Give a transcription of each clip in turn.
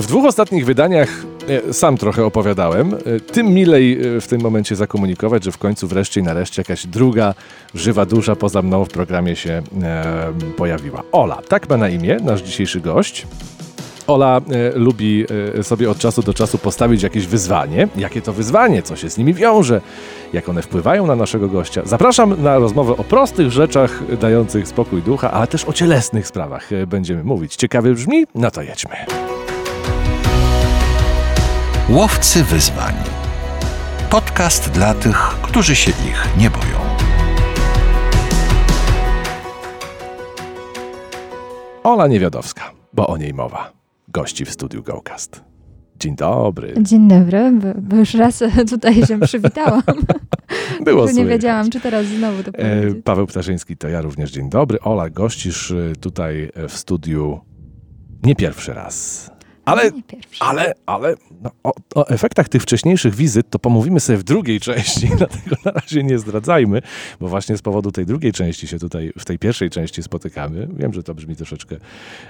W dwóch ostatnich wydaniach e, sam trochę opowiadałem. E, tym milej e, w tym momencie zakomunikować, że w końcu wreszcie i nareszcie jakaś druga żywa dusza poza mną w programie się e, pojawiła. Ola, tak ma na imię nasz dzisiejszy gość. Ola e, lubi e, sobie od czasu do czasu postawić jakieś wyzwanie. Jakie to wyzwanie? Co się z nimi wiąże? Jak one wpływają na naszego gościa? Zapraszam na rozmowę o prostych rzeczach dających spokój ducha, ale też o cielesnych sprawach będziemy mówić. Ciekawie brzmi? No to jedźmy. Łowcy wyzwań. Podcast dla tych, którzy się ich nie boją. Ola Niewiadowska, bo o niej mowa. Gości w studiu GoCast. Dzień dobry. Dzień dobry, bo, już raz tutaj się przywitałam. Było nie wiedziałam, czy teraz znowu to E, powiedzieć. Paweł Ptaszyński, to ja również dzień dobry. Ola, gościsz e, tutaj e, w studiu nie pierwszy raz. Ale, ale, ale no, o, o efektach tych wcześniejszych wizyt to pomówimy sobie w drugiej części, dlatego na razie nie zdradzajmy, bo właśnie z powodu tej drugiej części się tutaj w tej pierwszej części spotykamy. Wiem, że to brzmi troszeczkę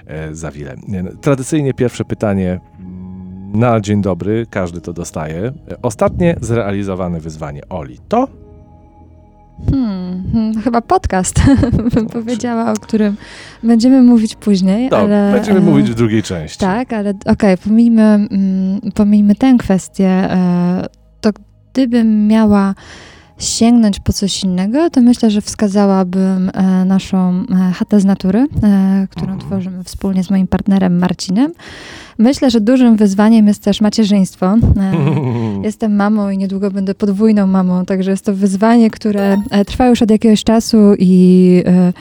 e, za wiele. No, Tradycyjnie pierwsze pytanie mm, na dzień dobry, każdy to dostaje. E, Ostatnie zrealizowane wyzwanie Oli to chyba podcast, bym powiedziała, o którym będziemy mówić później, No, ale... będziemy e, mówić w drugiej części. Tak, ale okej, pomijmy, mm, pomijmy tę kwestię. e, To gdybym miała sięgnąć po coś innego, to myślę, że wskazałabym e, naszą e, chatę z natury, którą Mhm. tworzymy wspólnie z moim partnerem Marcinem. Myślę, że dużym wyzwaniem jest też macierzyństwo. E, Jestem mamą i niedługo będę podwójną mamą, także jest to wyzwanie, które e, trwa już od jakiegoś czasu i e,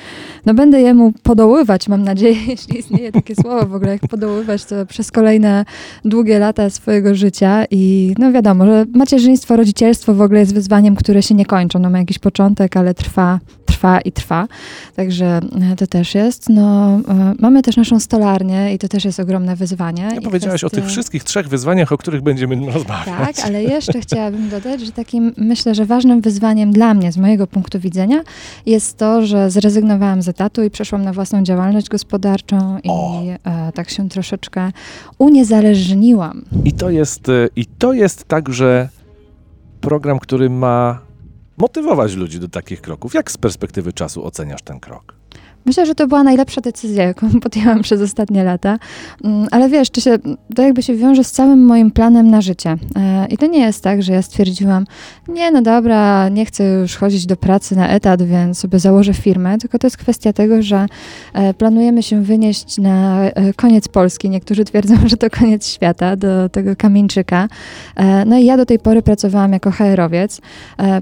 no będę jemu podoływać, mam nadzieję, jeśli istnieje takie słowo w ogóle, jak podoływać to przez kolejne długie lata swojego życia i no wiadomo, że macierzyństwo, rodzicielstwo w ogóle jest wyzwaniem, które się nie kończy. Ono ma jakiś początek, ale trwa, trwa i trwa. Także e, to też jest. No, e, mamy też naszą stolarnię i to też jest ogromne wyzwanie. Ja powiedziałaś o kwestie- tych wszystkich trzech wyzwaniach, o których będziemy rozmawiać. tak, ale jeszcze chciałabym dodać, że takim myślę, że ważnym wyzwaniem dla mnie, z mojego punktu widzenia, jest to, że zrezygnowałam z etatu i przeszłam na własną działalność gospodarczą i O. e, tak się troszeczkę uniezależniłam. I to jest, e, I to jest także program, który ma motywować ludzi do takich kroków. Jak z perspektywy czasu oceniasz ten krok? Myślę, że to była najlepsza decyzja, jaką podjęłam przez ostatnie lata. Mm, Ale wiesz, to, się, to jakby się wiąże z całym moim planem na życie. E, I to nie jest tak, że ja stwierdziłam, nie, no dobra, nie chcę już chodzić do pracy na etat, więc sobie założę firmę, tylko to jest kwestia tego, że e, planujemy się wynieść na e, koniec Polski. Niektórzy twierdzą, że to koniec świata, do tego kamieńczyka. No i ja do tej pory pracowałam jako HR-owiec.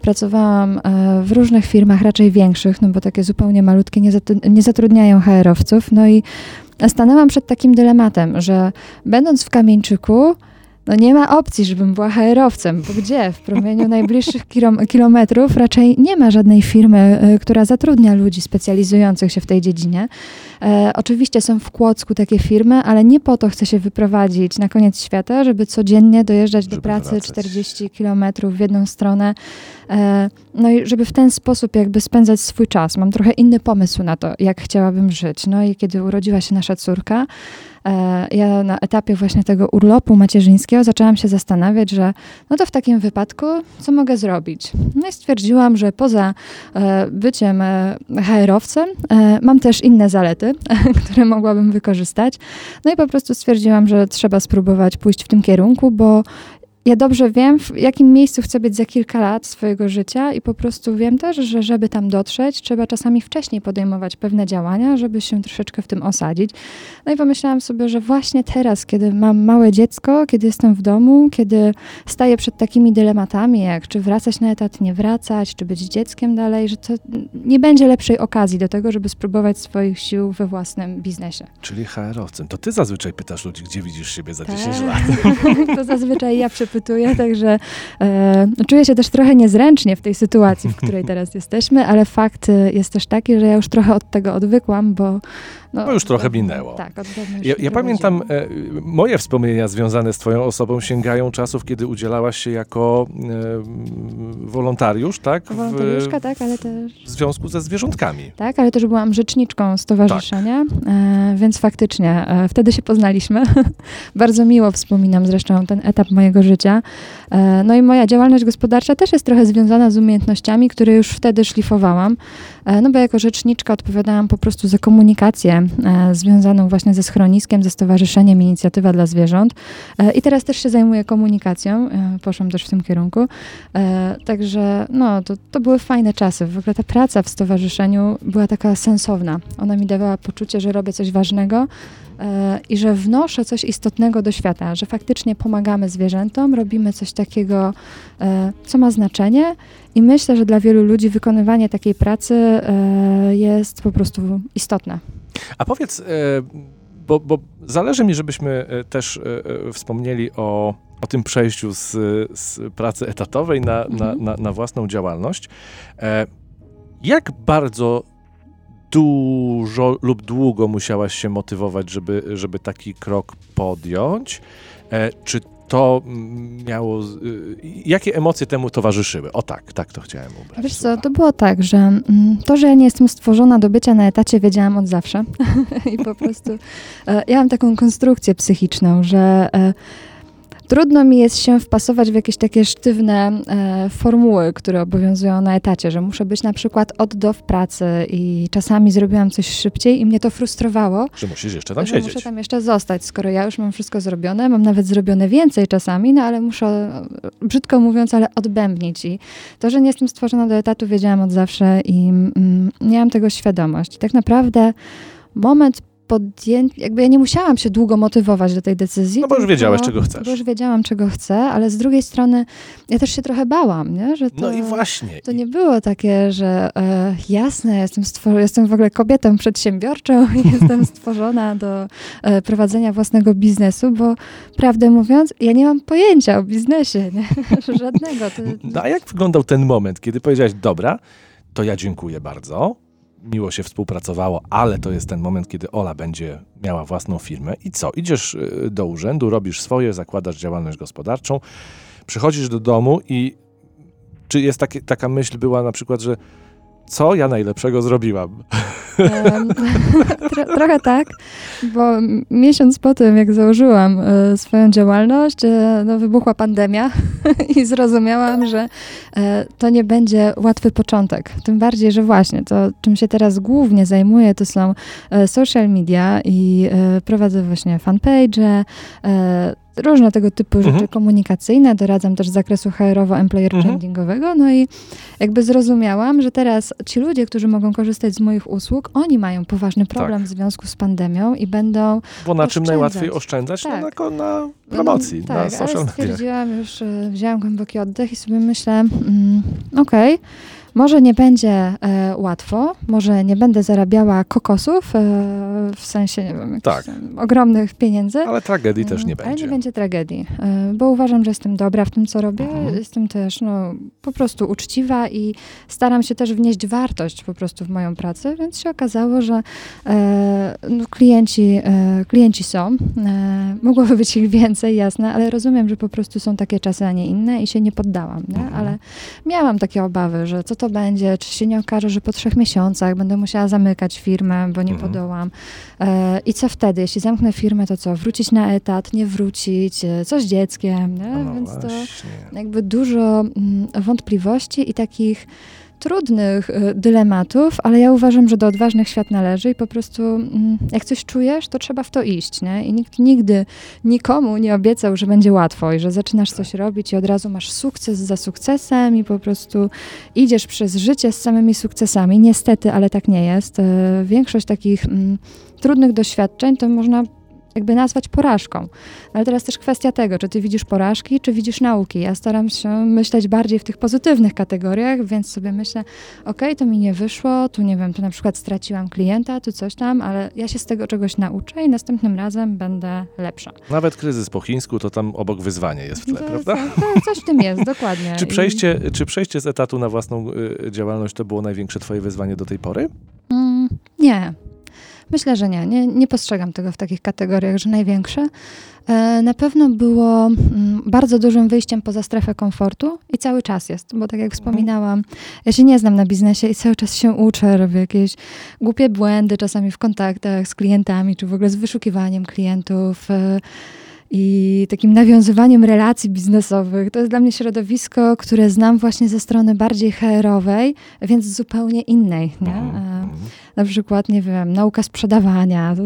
Pracowałam w różnych firmach, raczej większych, no bo takie zupełnie malutkie nie, nie zatrudniają HR-owców. No i stanęłam przed takim dylematem, że będąc w Kamieńczyku, no nie ma opcji, żebym była HR-owcem, bo gdzie? W promieniu najbliższych kilom- kilometrów raczej nie ma żadnej firmy, e, która zatrudnia ludzi specjalizujących się w tej dziedzinie. E, oczywiście są w Kłodzku takie firmy, ale nie po to chcę się wyprowadzić na koniec świata, żeby codziennie dojeżdżać do Żeby pracy wracać. 40 kilometrów w jedną stronę. E, no i żeby w ten sposób jakby spędzać swój czas. Mam trochę inny pomysł na to, jak chciałabym żyć. No i kiedy urodziła się nasza córka, ja na etapie właśnie tego urlopu macierzyńskiego zaczęłam się zastanawiać, że no to w takim wypadku co mogę zrobić? No i stwierdziłam, że poza e, byciem e, HR-owcem e, mam też inne zalety, które mogłabym wykorzystać. No i po prostu stwierdziłam, że trzeba spróbować pójść w tym kierunku, bo ja dobrze wiem, w jakim miejscu chcę być za kilka lat swojego życia i po prostu wiem też, że żeby tam dotrzeć, trzeba czasami wcześniej podejmować pewne działania, żeby się troszeczkę w tym osadzić. No i pomyślałam sobie, że właśnie teraz, kiedy mam małe dziecko, kiedy jestem w domu, kiedy staję przed takimi dylematami, jak czy wracać na etat, nie wracać, czy być dzieckiem dalej, że to nie będzie lepszej okazji do tego, żeby spróbować swoich sił we własnym biznesie. Czyli HR-owcem. To ty zazwyczaj pytasz ludzi, gdzie widzisz siebie za 10 Tak. lat. to zazwyczaj ja przepytuję, także e, czuję się też trochę niezręcznie w tej sytuacji, w której teraz jesteśmy, ale fakt e, jest też taki, że ja już trochę od tego odwykłam, bo No, no już trochę minęło. Tak, od Ja, ja pamiętam, e, moje wspomnienia związane z twoją osobą sięgają czasów, kiedy udzielałaś się jako e, wolontariusz, tak? Wolontariuszka, tak, ale też... W związku ze zwierzątkami. Tak, ale też byłam rzeczniczką stowarzyszenia, tak. e, więc faktycznie e, wtedy się poznaliśmy. Bardzo miło wspominam zresztą ten etap mojego życia. E, no i moja działalność gospodarcza też jest trochę związana z umiejętnościami, które już wtedy szlifowałam. E, no bo jako rzeczniczka odpowiadałam po prostu za komunikację e, związaną właśnie ze schroniskiem, ze Stowarzyszeniem Inicjatywa dla Zwierząt. E, I teraz też się zajmuję komunikacją, poszłam też w tym kierunku. Także no, to, to były fajne czasy. W ogóle ta praca w stowarzyszeniu była taka sensowna. Ona mi dawała poczucie, że robię coś ważnego, i że wnoszę coś istotnego do świata, że faktycznie pomagamy zwierzętom, robimy coś takiego, co ma znaczenie i myślę, że dla wielu ludzi wykonywanie takiej pracy e, jest po prostu istotne. A powiedz, e, bo, bo zależy mi, żebyśmy e, też wspomnieli o, o tym przejściu z, z pracy etatowej na, mhm. na, na, na własną działalność. Jak bardzo dużo lub długo musiałaś się motywować, żeby, żeby taki krok podjąć? Czy to miało. Y, jakie emocje temu towarzyszyły? O tak, tak to chciałem ubrać. Wiesz co, to było tak, że mm, to, że ja nie jestem stworzona do bycia na etacie, wiedziałam od zawsze. I po prostu e, ja mam taką konstrukcję psychiczną, że e, Trudno mi jest się wpasować w jakieś takie sztywne e, formuły, które obowiązują na etacie, że muszę być na przykład od do w pracy i czasami zrobiłam coś szybciej i mnie to frustrowało. Że musisz jeszcze tam że siedzieć. Muszę tam jeszcze zostać, skoro ja już mam wszystko zrobione, mam nawet zrobione więcej czasami, no ale muszę, brzydko mówiąc, ale odbębnić. I to, że nie jestem stworzona do etatu, wiedziałam od zawsze i mm, miałam tego świadomość. I tak naprawdę moment podjęć, jakby ja nie musiałam się długo motywować do tej decyzji. No bo już wiedziałeś, czego chcesz. Bo już wiedziałam, czego chcę, ale z drugiej strony ja też się trochę bałam, nie? Że to, no i właśnie. To nie było takie, że e, jasne, jestem, stwor- jestem w ogóle kobietą przedsiębiorczą i jestem stworzona do e, prowadzenia własnego biznesu, bo prawdę mówiąc, ja nie mam pojęcia o biznesie, nie? Żadnego. To... No a jak wyglądał ten moment, kiedy powiedziałaś, dobra, to ja dziękuję bardzo, miło się współpracowało, ale to jest ten moment, kiedy Ola będzie miała własną firmę. I co? Idziesz y, do urzędu, robisz swoje, zakładasz działalność gospodarczą, przychodzisz do domu i czy jest takie, taka myśl była na przykład, że co ja najlepszego zrobiłam? trochę tak, bo miesiąc po tym, jak założyłam e, swoją działalność, e, no, wybuchła pandemia i zrozumiałam, że e, to nie będzie łatwy początek. Tym bardziej, że właśnie to, czym się teraz głównie zajmuję, to są social media i prowadzę właśnie fanpage, różne tego typu rzeczy mhm. komunikacyjne, doradzam też z zakresu HR-owo-employer mhm. brandingowego, no i jakby zrozumiałam, że teraz ci ludzie, którzy mogą korzystać z moich usług, oni mają poważny problem tak. w związku z pandemią i będą Bo na czym najłatwiej oszczędzać? No tak. No, na, na promocji, no, na tak, social media. stwierdziłam już, wzięłam głęboki oddech i sobie myślę, mm, okej, okay, może nie będzie e, łatwo, może nie będę zarabiała kokosów, e, w sensie, nie wiem, tak. ogromnych pieniędzy. Ale tragedii też nie będzie. Ale nie będzie tragedii, e, bo uważam, że jestem dobra w tym, co robię. Mhm. Jestem też no, po prostu uczciwa i staram się też wnieść wartość po prostu w moją pracę, więc się okazało, że e, no, klienci, e, klienci są. E, mogłoby być ich więcej, jasne, ale rozumiem, że po prostu są takie czasy, a nie inne i się nie poddałam. Nie? Mhm. Ale miałam takie obawy, że co to będzie, czy się nie okaże, że po trzech miesiącach będę musiała zamykać firmę, bo nie mhm. podołam. E, I co wtedy? Jeśli zamknę firmę, to co? Wrócić na etat, nie wrócić, e, co z dzieckiem? No Więc właśnie. to jakby dużo mm, wątpliwości i takich trudnych y, dylematów, ale ja uważam, że do odważnych świat należy i po prostu mm, jak coś czujesz, to trzeba w to iść, nie? I nikt nigdy nikomu nie obiecał, że będzie łatwo i że zaczynasz coś robić i od razu masz sukces za sukcesem i po prostu idziesz przez życie z samymi sukcesami. Niestety, ale tak nie jest. Y, większość takich mm, trudnych doświadczeń to można jakby nazwać porażką. Ale teraz też kwestia tego, czy ty widzisz porażki, czy widzisz nauki. Ja staram się myśleć bardziej w tych pozytywnych kategoriach, więc sobie myślę, ok, to mi nie wyszło, tu nie wiem, tu na przykład straciłam klienta, tu coś tam, ale ja się z tego czegoś nauczę i następnym razem będę lepsza. Nawet kryzys po chińsku, to tam obok wyzwanie jest w tle, to, prawda? To, coś w tym jest, dokładnie. czy, przejście, I... czy przejście z etatu na własną y, działalność to było największe twoje wyzwanie do tej pory? Mm, nie. Myślę, że nie. nie. Nie postrzegam tego w takich kategoriach, że największe. E, na pewno było mm, bardzo dużym wyjściem poza strefę komfortu i cały czas jest, bo tak jak wspominałam, ja się nie znam na biznesie i cały czas się uczę, robię jakieś głupie błędy czasami w kontaktach z klientami, czy w ogóle z wyszukiwaniem klientów. I takim nawiązywaniem relacji biznesowych. To jest dla mnie środowisko, które znam właśnie ze strony bardziej HR-owej, więc zupełnie innej. Nie? Mhm, E, mhm. Na przykład, nie wiem, nauka sprzedawania. To,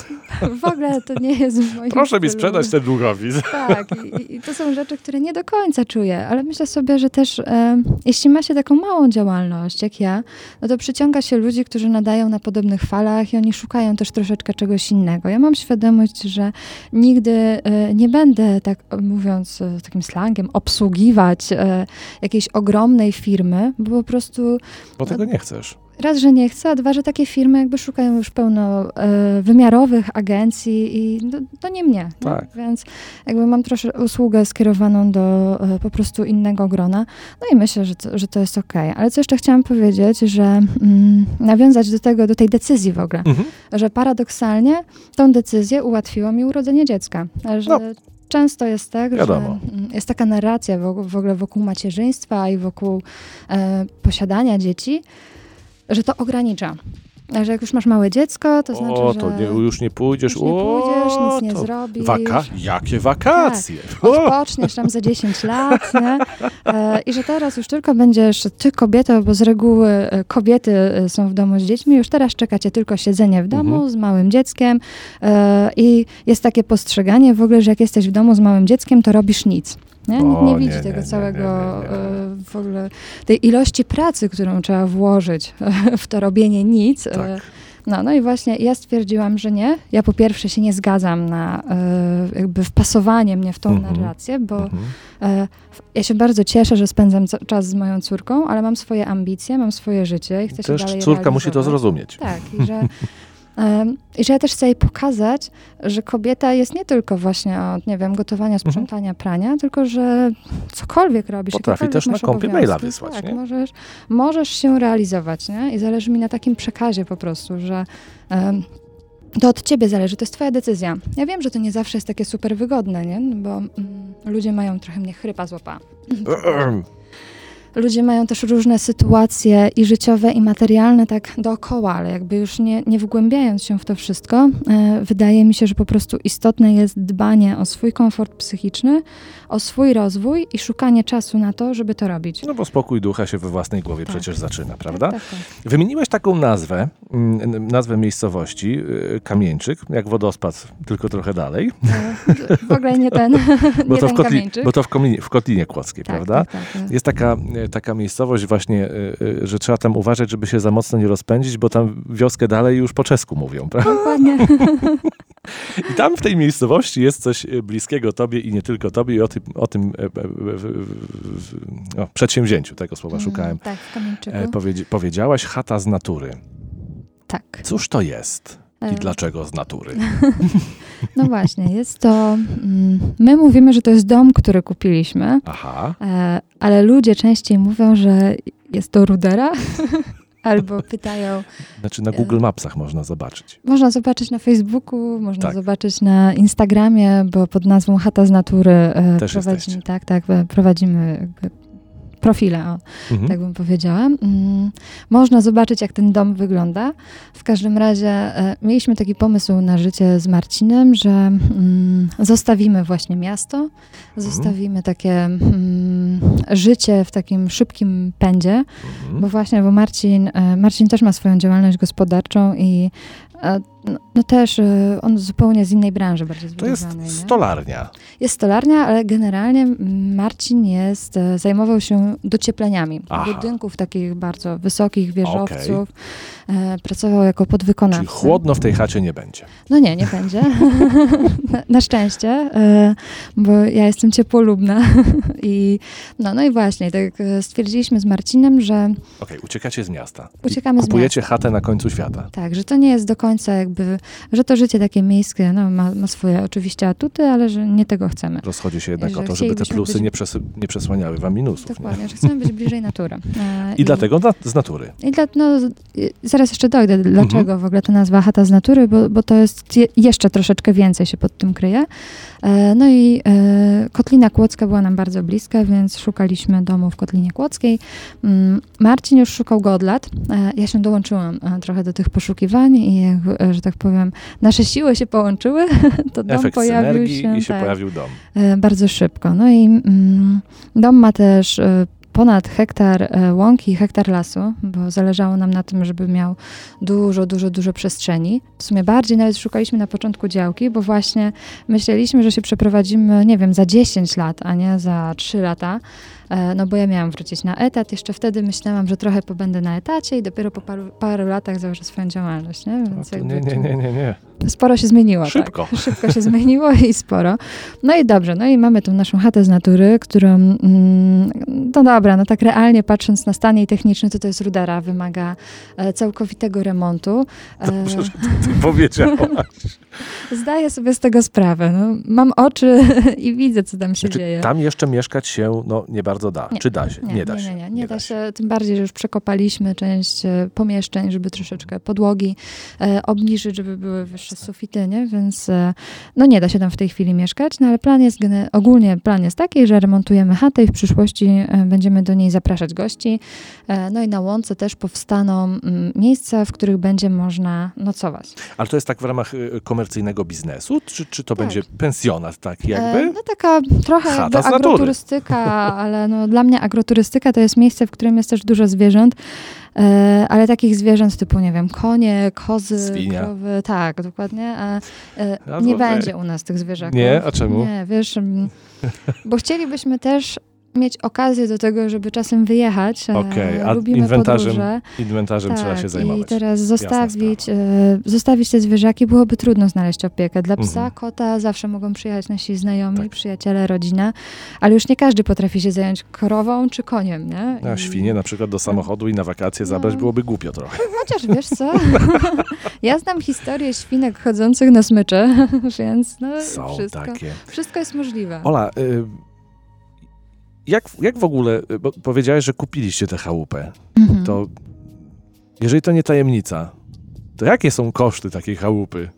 w ogóle to nie jest w moim Proszę mi stylu. sprzedać ten długopis. Tak, i, i to są rzeczy, które nie do końca czuję, ale myślę sobie, że też e, jeśli ma się taką małą działalność jak ja, no to przyciąga się ludzi, którzy nadają na podobnych falach i oni szukają też troszeczkę czegoś innego. Ja mam świadomość, że nigdy nie będę, tak mówiąc e, takim slangiem, obsługiwać e, jakiejś ogromnej firmy, bo po prostu Bo tego nie chcesz. Raz, że nie chcę, a dwa, że takie firmy jakby szukają już pełno e, wymiarowych agencji i no, to nie mnie. nie? Tak. Więc jakby mam troszkę usługę skierowaną do e, po prostu innego grona. No i myślę, że to, że to jest okej. Ale co jeszcze chciałam powiedzieć, że mm, nawiązać do tego, do tej decyzji w ogóle, Mhm. że paradoksalnie tą decyzję ułatwiło mi urodzenie dziecka. Że No. Często jest tak, Wiadomo. że mm, jest taka narracja w, w ogóle wokół macierzyństwa i wokół e, posiadania dzieci, że to ogranicza. Że jak już masz małe dziecko, to znaczy, o, że to nie, już nie pójdziesz. już nie o, pójdziesz, nic nie to zrobisz. Waka jakie wakacje? Tak. odpoczniesz tam za 10 lat, nie? E, I że teraz już tylko będziesz ty kobietą, bo z reguły e, kobiety e, są w domu z dziećmi, już teraz czeka cię tylko siedzenie w domu Mhm. z małym dzieckiem i jest takie postrzeganie w ogóle, że jak jesteś w domu z małym dzieckiem, to robisz nic. Nie? Nikt O, nie nie, widzi nie, tego nie, całego nie, e, w ogóle, tej ilości pracy, którą trzeba włożyć w to robienie nic. E, Tak. no, no i właśnie ja stwierdziłam, że nie. Ja po pierwsze się nie zgadzam na e, jakby wpasowanie mnie w tą Mhm. narrację, bo Mhm. e, ja się bardzo cieszę, że spędzam czas z moją córką, ale mam swoje ambicje, mam swoje życie i chcę się Też dalej córka musi to realizować. zrozumieć. Tak, i że, i że ja też chcę jej pokazać, że kobieta jest nie tylko właśnie od, nie wiem, gotowania, sprzątania, prania, tylko że cokolwiek robisz. Mhm. Potrafi też na kompie maila wysłać, tak, nie? Możesz, możesz się realizować, nie? I zależy mi na takim przekazie po prostu, że em, to od ciebie zależy, to jest twoja decyzja. Ja wiem, że to nie zawsze jest takie super wygodne, nie? No Bo mm, ludzie mają trochę mnie chrypa złapa. Ludzie mają też różne sytuacje i życiowe, i materialne tak dookoła, ale jakby już nie, nie wgłębiając się w to wszystko, e, wydaje mi się, że po prostu istotne jest dbanie o swój komfort psychiczny, o swój rozwój i szukanie czasu na to, żeby to robić. No bo spokój ducha się we własnej głowie Tak. przecież zaczyna, prawda? Tak, tak, tak. Wymieniłeś taką nazwę, mm, nazwę miejscowości, y, Kamieńczyk, jak wodospad, tylko trochę dalej. E, W ogóle nie ten, Bo nie to, w, ten Kotli, kamieńczyk. bo to w, Komlinie, w Kotlinie Kłodzkiej, tak, prawda? Tak, tak, tak. Jest taka, e, taka miejscowość właśnie, e, e, że trzeba tam uważać, żeby się za mocno nie rozpędzić, bo tam wioskę dalej już po czesku mówią, prawda? Dokładnie. I tam w tej miejscowości jest coś e, bliskiego tobie i nie tylko tobie i o tym, o tym e, e, o, przedsięwzięciu, tego słowa szukałem, Mm, Tak, w kamieńczyku. e, powiedzi- powiedziałaś chata z natury. tak. Cóż to jest i E, dlaczego z natury? No właśnie, jest to. mm, My mówimy, że to jest dom, który kupiliśmy, Aha, e, ale ludzie częściej mówią, że jest to rudera. Albo pytają, znaczy na Google Mapsach można zobaczyć. można zobaczyć na Facebooku, można Tak. zobaczyć na Instagramie, bo pod nazwą Chata z Natury e, Też prowadzimy, jesteście. tak, tak, e, prowadzimy profile, o, Mhm. tak bym powiedziała. Mm, Można zobaczyć, jak ten dom wygląda. W każdym razie e, mieliśmy taki pomysł na życie z Marcinem, że mm, zostawimy właśnie miasto, zostawimy takie mm, życie w takim szybkim pędzie, Mhm. bo właśnie, bo Marcin, e, Marcin też ma swoją działalność gospodarczą i no, no też e, on zupełnie z innej branży bardziej To jest nie? stolarnia. Jest stolarnia, ale generalnie Marcin jest, e, zajmował się dociepleniami Aha. budynków takich bardzo wysokich, wieżowców. E, pracował jako podwykonawca. Czyli chłodno w tej chacie nie będzie. No nie, nie będzie. na, na szczęście, e, bo ja jestem ciepłolubna. I, no, no i właśnie, tak stwierdziliśmy z Marcinem, że Okej, uciekacie z miasta. Uciekamy z Kupujecie chatę na końcu świata. tak, że to nie jest do końca jakby jakby, że to życie takie miejskie no, ma, ma swoje oczywiście atuty, ale że nie tego chcemy. Rozchodzi się jednak Że o to, żeby te plusy być- nie, przes- nie przesłaniały wam minusów. Nie? Dokładnie, że chcemy być bliżej natury. E, I dlatego na, z natury. I dla, no, zaraz jeszcze dojdę, Mhm. dlaczego w ogóle ta nazwa chata z natury, bo, bo to jest je, jeszcze troszeczkę więcej się pod tym kryje. E, no i e, Kotlina Kłodzka była nam bardzo bliska, więc szukaliśmy domu w Kotlinie Kłodzkiej. Mm, Marcin już szukał go od lat. E, ja się dołączyłam e, trochę do tych poszukiwań i, jak, że tak powiem, nasze siły się połączyły, to dom Efekt pojawił synergii się, i się tak, pojawił dom. e, bardzo szybko. No i mm, dom ma też e, ponad hektar e, łąki i hektar lasu, bo zależało nam na tym, żeby miał dużo, dużo, dużo przestrzeni. W sumie bardziej nawet szukaliśmy na początku działki, bo właśnie myśleliśmy, że się przeprowadzimy, nie wiem, za 10 lat, a nie za 3 lata. E, No bo ja miałam wrócić na etat. Jeszcze wtedy myślałam, że trochę pobędę na etacie i dopiero po paru, paru latach założę swoją działalność. Nie? Więc nie, nie, nie, nie, nie. Sporo się zmieniło. Szybko. Tak. Szybko się zmieniło i sporo. No i dobrze, no i mamy tą naszą chatę z natury, którą, mm, no dobra, no tak realnie patrząc na stan jej techniczny, to to jest rudera, wymaga e, całkowitego remontu. E, Dobrze, że ty powiedziałaś. zdaję sobie z tego sprawę. No, mam oczy i widzę, co tam się Znaczy, dzieje. tam jeszcze mieszkać się no, nie bardzo da. Nie. Czy da się? Nie, da nie, się. nie, nie, nie da się. Tym bardziej, że już przekopaliśmy część e, pomieszczeń, żeby troszeczkę podłogi e, obniżyć, żeby były wyższe sufity, nie? Więc e, no nie da się tam w tej chwili mieszkać, no ale plan jest, ogólnie plan jest taki, że remontujemy chatę i w przyszłości e, będziemy do niej zapraszać gości. E, no i na łące też powstaną mm, miejsca, w których będzie można nocować. Ale to jest tak w ramach y, komercyjnego biznesu? Czy, czy to Tak. będzie pensjonat taki E, jakby? No taka trochę Chata jakby agroturystyka, ale no, dla mnie agroturystyka to jest miejsce, w którym jest też dużo zwierząt, e, ale takich zwierząt typu, nie wiem, konie, kozy, Świnia. krowy, tak, dokładnie. A, e, No, nie okej. będzie u nas tych zwierzaków. Nie? A czemu? Nie, wiesz, bo chcielibyśmy też mieć okazję do tego, żeby czasem wyjechać. e, Okej, a Lubimy inwentarzem podróże. Inwentarzem trzeba się Tak, zajmować. I teraz zostawić, e, zostawić te zwierzaki byłoby trudno znaleźć opiekę. Dla psa, Mhm. kota zawsze mogą przyjechać nasi znajomi, Tak. przyjaciele, rodzina, ale już nie każdy potrafi się zająć krową czy koniem, nie? A I- świnie na przykład do samochodu i na wakacje zabrać No. byłoby głupio trochę. Chociaż wiesz co? ja znam historię świnek chodzących na smycze, więc no Są wszystko, takie. wszystko jest możliwe. Ola, y, jak, jak w ogóle, y, bo powiedziałeś, że kupiliście tę chałupę, Mhm. to jeżeli to nie tajemnica, to jakie są koszty takiej chałupy?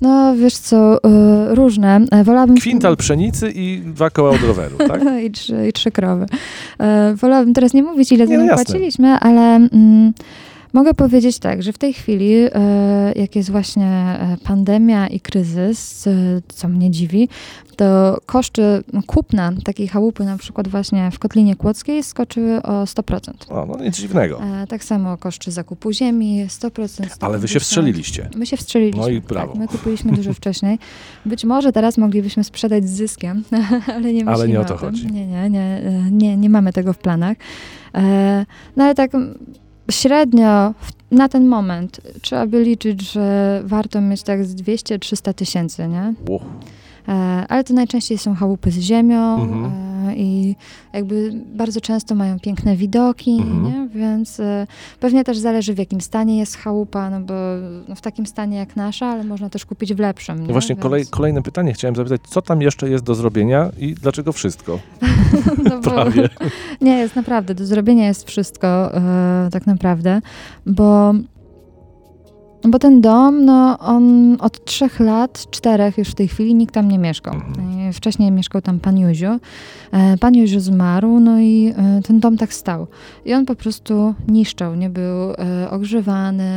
No wiesz co, e, różne. E, Wolałabym... Kwintal pszenicy i dwa koła od roweru, tak? I, trzy, I trzy krowy. E, wolałabym teraz nie mówić, ile za Nie, no płaciliśmy, ale mm, mogę powiedzieć tak, że w tej chwili, e, jak jest właśnie e, pandemia i kryzys, e, co mnie dziwi, to koszty kupna takiej chałupy, na przykład właśnie w Kotlinie Kłodzkiej, skoczyły o 100%. O, no nic dziwnego. Tak samo koszty zakupu ziemi, 100%. Ale wy się 150%. wstrzeliliście. My się wstrzeliliśmy. No i brawo. Tak, my kupiliśmy dużo wcześniej. Być może teraz moglibyśmy sprzedać z zyskiem, ale nie myślimy Ale nie o to tym. chodzi. Nie, nie, nie, nie, nie mamy tego w planach. No ale tak średnio na ten moment trzeba by liczyć, że warto mieć tak z 200-300 tysięcy, nie? Ło. E, Ale to najczęściej są chałupy z ziemią Mhm. e, i jakby bardzo często mają piękne widoki, Mhm. więc e, pewnie też zależy w jakim stanie jest chałupa, no bo no w takim stanie jak nasza, ale można też kupić w lepszym. Nie? No właśnie Więc- kolej, kolejne pytanie chciałem zapytać, co tam jeszcze jest do zrobienia i dlaczego wszystko? no Prawie. Nie, jest naprawdę, do zrobienia jest wszystko tak naprawdę, bo bo ten dom, no on od trzech lat, czterech już w tej chwili nikt tam nie mieszkał. Mhm. E, Wcześniej mieszkał tam pan Józiu. E, Pan Józiu zmarł, no i e, ten dom tak stał. I on po prostu niszczał, nie był ogrzewany,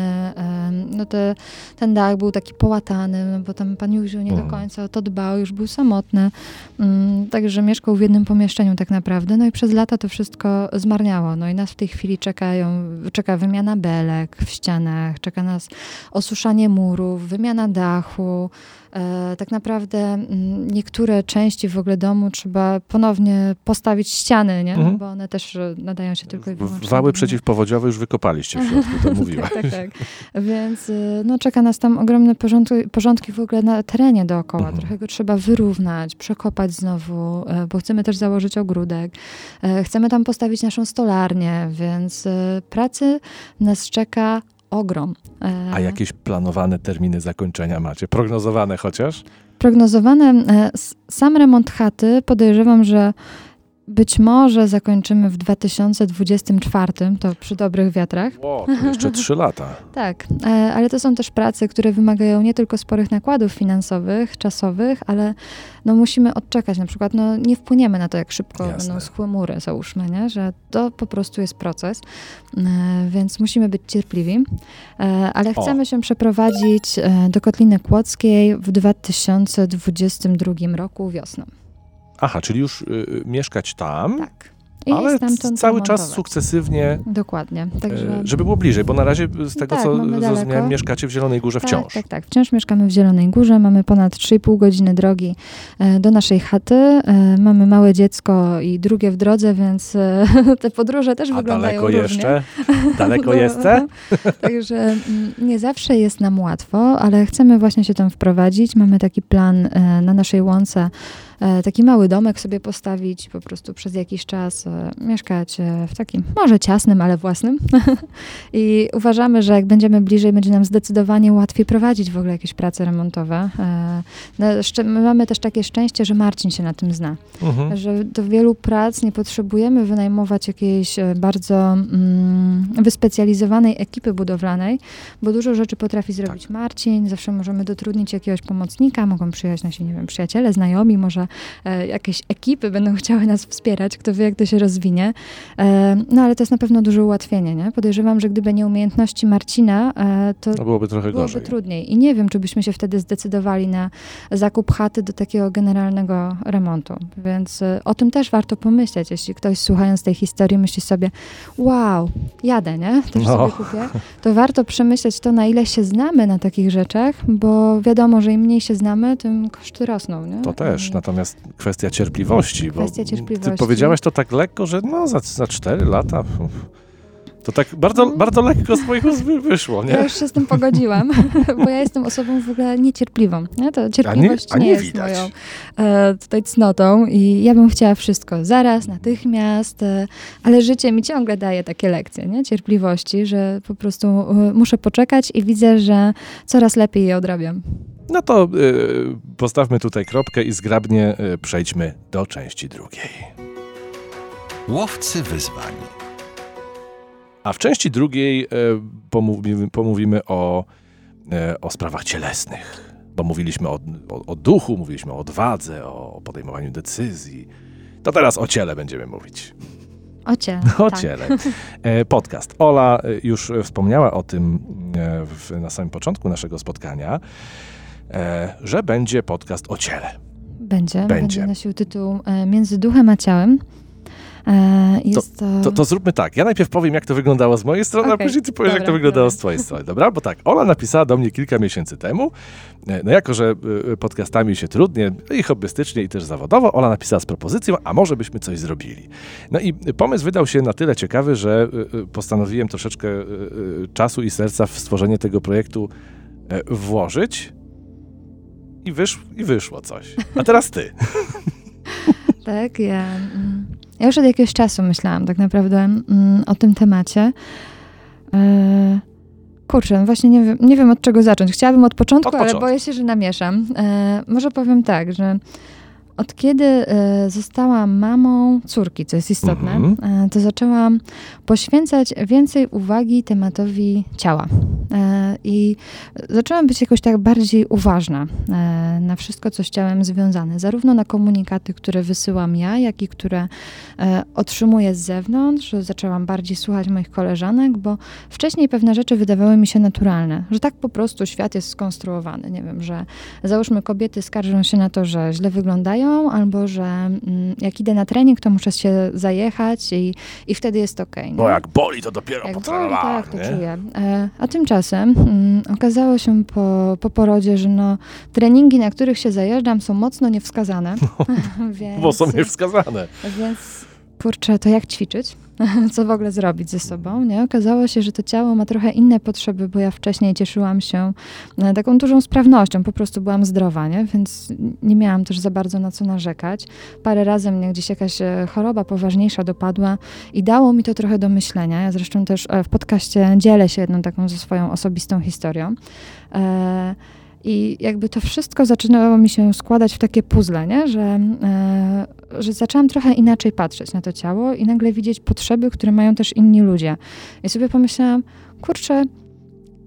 no te, ten dach był taki połatany, no bo tam pan Józiu nie do Mhm. końca o to dbał, już był samotny. Mm, Także mieszkał w jednym pomieszczeniu tak naprawdę. No i przez lata to wszystko zmarniało. No i nas w tej chwili czekają, czeka wymiana belek w ścianach, czeka nas osuszanie murów, wymiana dachu. E, tak naprawdę mm, niektóre części w ogóle domu trzeba ponownie postawić ściany, nie? Mhm. bo one też e, nadają się tylko i wyłącznie. Wały przeciwpowodziowe już wykopaliście w środku, to mówiłaś. tak, tak. Więc y, no, czeka nas tam ogromne porządki, porządki w ogóle na terenie dookoła. Mhm. Trochę go trzeba wyrównać, przekopać znowu, e, bo chcemy też założyć ogródek. E, Chcemy tam postawić naszą stolarnię, więc e, pracy nas czeka ogrom. E, A jakieś planowane terminy zakończenia macie? Prognozowane chociaż? Prognozowane. E, sam remont chaty podejrzewam, że być może zakończymy w 2024, to przy dobrych wiatrach. Wow, to jeszcze trzy lata. tak, e, ale to są też prace, które wymagają nie tylko sporych nakładów finansowych, czasowych, ale no musimy odczekać. Na przykład no nie wpłyniemy na to, jak szybko Jasne. będą schły mury, załóżmy, nie? że to po prostu jest proces, e, więc musimy być cierpliwi. E, ale chcemy o. się przeprowadzić do Kotliny Kłodzkiej w 2022 roku wiosną. Aha, czyli już y, mieszkać tam. Tak. I ale cały czas sukcesywnie. Dokładnie. Także... Żeby było bliżej, bo na razie z tego, tak, co zrozumiałem, mieszkacie w Zielonej Górze tak, wciąż. Tak, tak. Wciąż mieszkamy w Zielonej Górze. Mamy ponad 3,5 godziny drogi e, do naszej chaty. E, mamy małe dziecko i drugie w drodze, więc e, te podróże też A wyglądają daleko różnie. jeszcze? Daleko jeszcze? Także mm, nie zawsze jest nam łatwo, ale chcemy właśnie się tam wprowadzić. Mamy taki plan na naszej łące taki mały domek sobie postawić, po prostu przez jakiś czas e, mieszkać e, w takim, może ciasnym, ale własnym. I uważamy, że jak będziemy bliżej, będzie nam zdecydowanie łatwiej prowadzić w ogóle jakieś prace remontowe. No, my mamy też takie szczęście, że Marcin się na tym zna. Mhm. Że do wielu prac nie potrzebujemy wynajmować jakiejś bardzo mm, wyspecjalizowanej ekipy budowlanej, bo dużo rzeczy potrafi zrobić tak. Marcin. Zawsze możemy dotrudnić jakiegoś pomocnika, mogą przyjechać nasi, nie wiem, przyjaciele, znajomi, może e, jakieś ekipy będą chciały nas wspierać, kto wie, jak to się rozwinie. E, no ale to jest na pewno duże ułatwienie, nie? Podejrzewam, że gdyby nie umiejętności Marcina, e, to no byłoby trochę byłoby gorzej. trudniej. I nie wiem, czy byśmy się wtedy zdecydowali na zakup chaty do takiego generalnego remontu. Więc e, o tym też warto pomyśleć, jeśli ktoś słuchając tej historii myśli sobie, wow, jadę, nie? Też no. sobie kupię. To warto przemyśleć to, na ile się znamy na takich rzeczach, bo wiadomo, że im mniej się znamy, tym koszty rosną, nie? To też, natomiast Natomiast kwestia cierpliwości. Kwestia cierpliwości. Ty powiedziałaś to tak lekko, że no za, za 4 lata. To tak bardzo, mm. bardzo lekko z moich ust wyszło, nie? Ja już się z tym pogodziłam, bo ja jestem osobą w ogóle niecierpliwą. Nie? To cierpliwość a nie, a nie, nie jest moją e, tutaj cnotą i ja bym chciała wszystko zaraz, natychmiast, e, ale życie mi ciągle daje takie lekcje, nie? Cierpliwości, że po prostu e, muszę poczekać i widzę, że coraz lepiej je odrabiam. No to y, postawmy tutaj kropkę i zgrabnie y, przejdźmy do części drugiej. Łowcy wyzwań. A w części drugiej y, pomówimy, pomówimy o, o sprawach cielesnych, bo mówiliśmy o, o, o duchu, mówiliśmy o odwadze, o podejmowaniu decyzji. To teraz o ciele będziemy mówić. O ciele. O tak. ciele. Podcast. Ola już wspomniała o tym w, na samym początku naszego spotkania. E, że będzie podcast o ciele. Będzie. Będzie, będzie nosił tytuł e, Między duchem a ciałem. E, jest, to, to, to, zróbmy tak. Ja najpierw powiem, jak to wyglądało z mojej strony, okay, a później ty powiesz, dobra, jak to wyglądało dobra. z twojej strony. Dobra? Bo tak, Ola napisała do mnie kilka miesięcy temu. No jako, że podcastami się trudnie i hobbystycznie, i też zawodowo, Ola napisała z propozycją, a może byśmy coś zrobili. No i pomysł wydał się na tyle ciekawy, że postanowiłem troszeczkę czasu i serca w stworzenie tego projektu włożyć i, wysz, i wyszło coś. A teraz ty. tak, ja, mm, ja już od jakiegoś czasu myślałam tak naprawdę mm, o tym temacie. E, kurczę, właśnie nie wiem, nie wiem od czego zacząć. Chciałabym od początku, od początku. ale boję się, że namieszam. E, może powiem tak, że od kiedy e, zostałam mamą córki, co jest istotne, mm-hmm. to zaczęłam poświęcać więcej uwagi tematowi ciała. E, I zaczęłam być jakoś tak bardziej uważna na wszystko, co z ciałem związane. Zarówno na komunikaty, które wysyłam ja, jak i które otrzymuję z zewnątrz. Zaczęłam bardziej słuchać moich koleżanek, bo wcześniej pewne rzeczy wydawały mi się naturalne, że tak po prostu świat jest skonstruowany. Nie wiem, że załóżmy kobiety skarżą się na to, że źle wyglądają, albo że mm, jak idę na trening, to muszę się zajechać i, i wtedy jest ok. Bo jak boli, to dopiero jak boli, tak, to czuję. E, a tymczasem mm, okazało się po, po porodzie, że no, treningi, na których się zajeżdżam, są mocno niewskazane. więc, bo są niewskazane. Więc kurczę, to jak ćwiczyć? co w ogóle zrobić ze sobą. Nie? Okazało się, że to ciało ma trochę inne potrzeby, bo ja wcześniej cieszyłam się e, taką dużą sprawnością, po prostu byłam zdrowa, nie? więc nie miałam też za bardzo na co narzekać. Parę razy mnie gdzieś jakaś e, choroba poważniejsza dopadła i dało mi to trochę do myślenia. Ja zresztą też e, w podcaście dzielę się jedną taką ze swoją osobistą historią. I jakby to wszystko zaczynało mi się składać w takie puzzle, nie? Że, e, że zaczęłam trochę inaczej patrzeć na to ciało i nagle widzieć potrzeby, które mają też inni ludzie. I sobie pomyślałam, kurczę,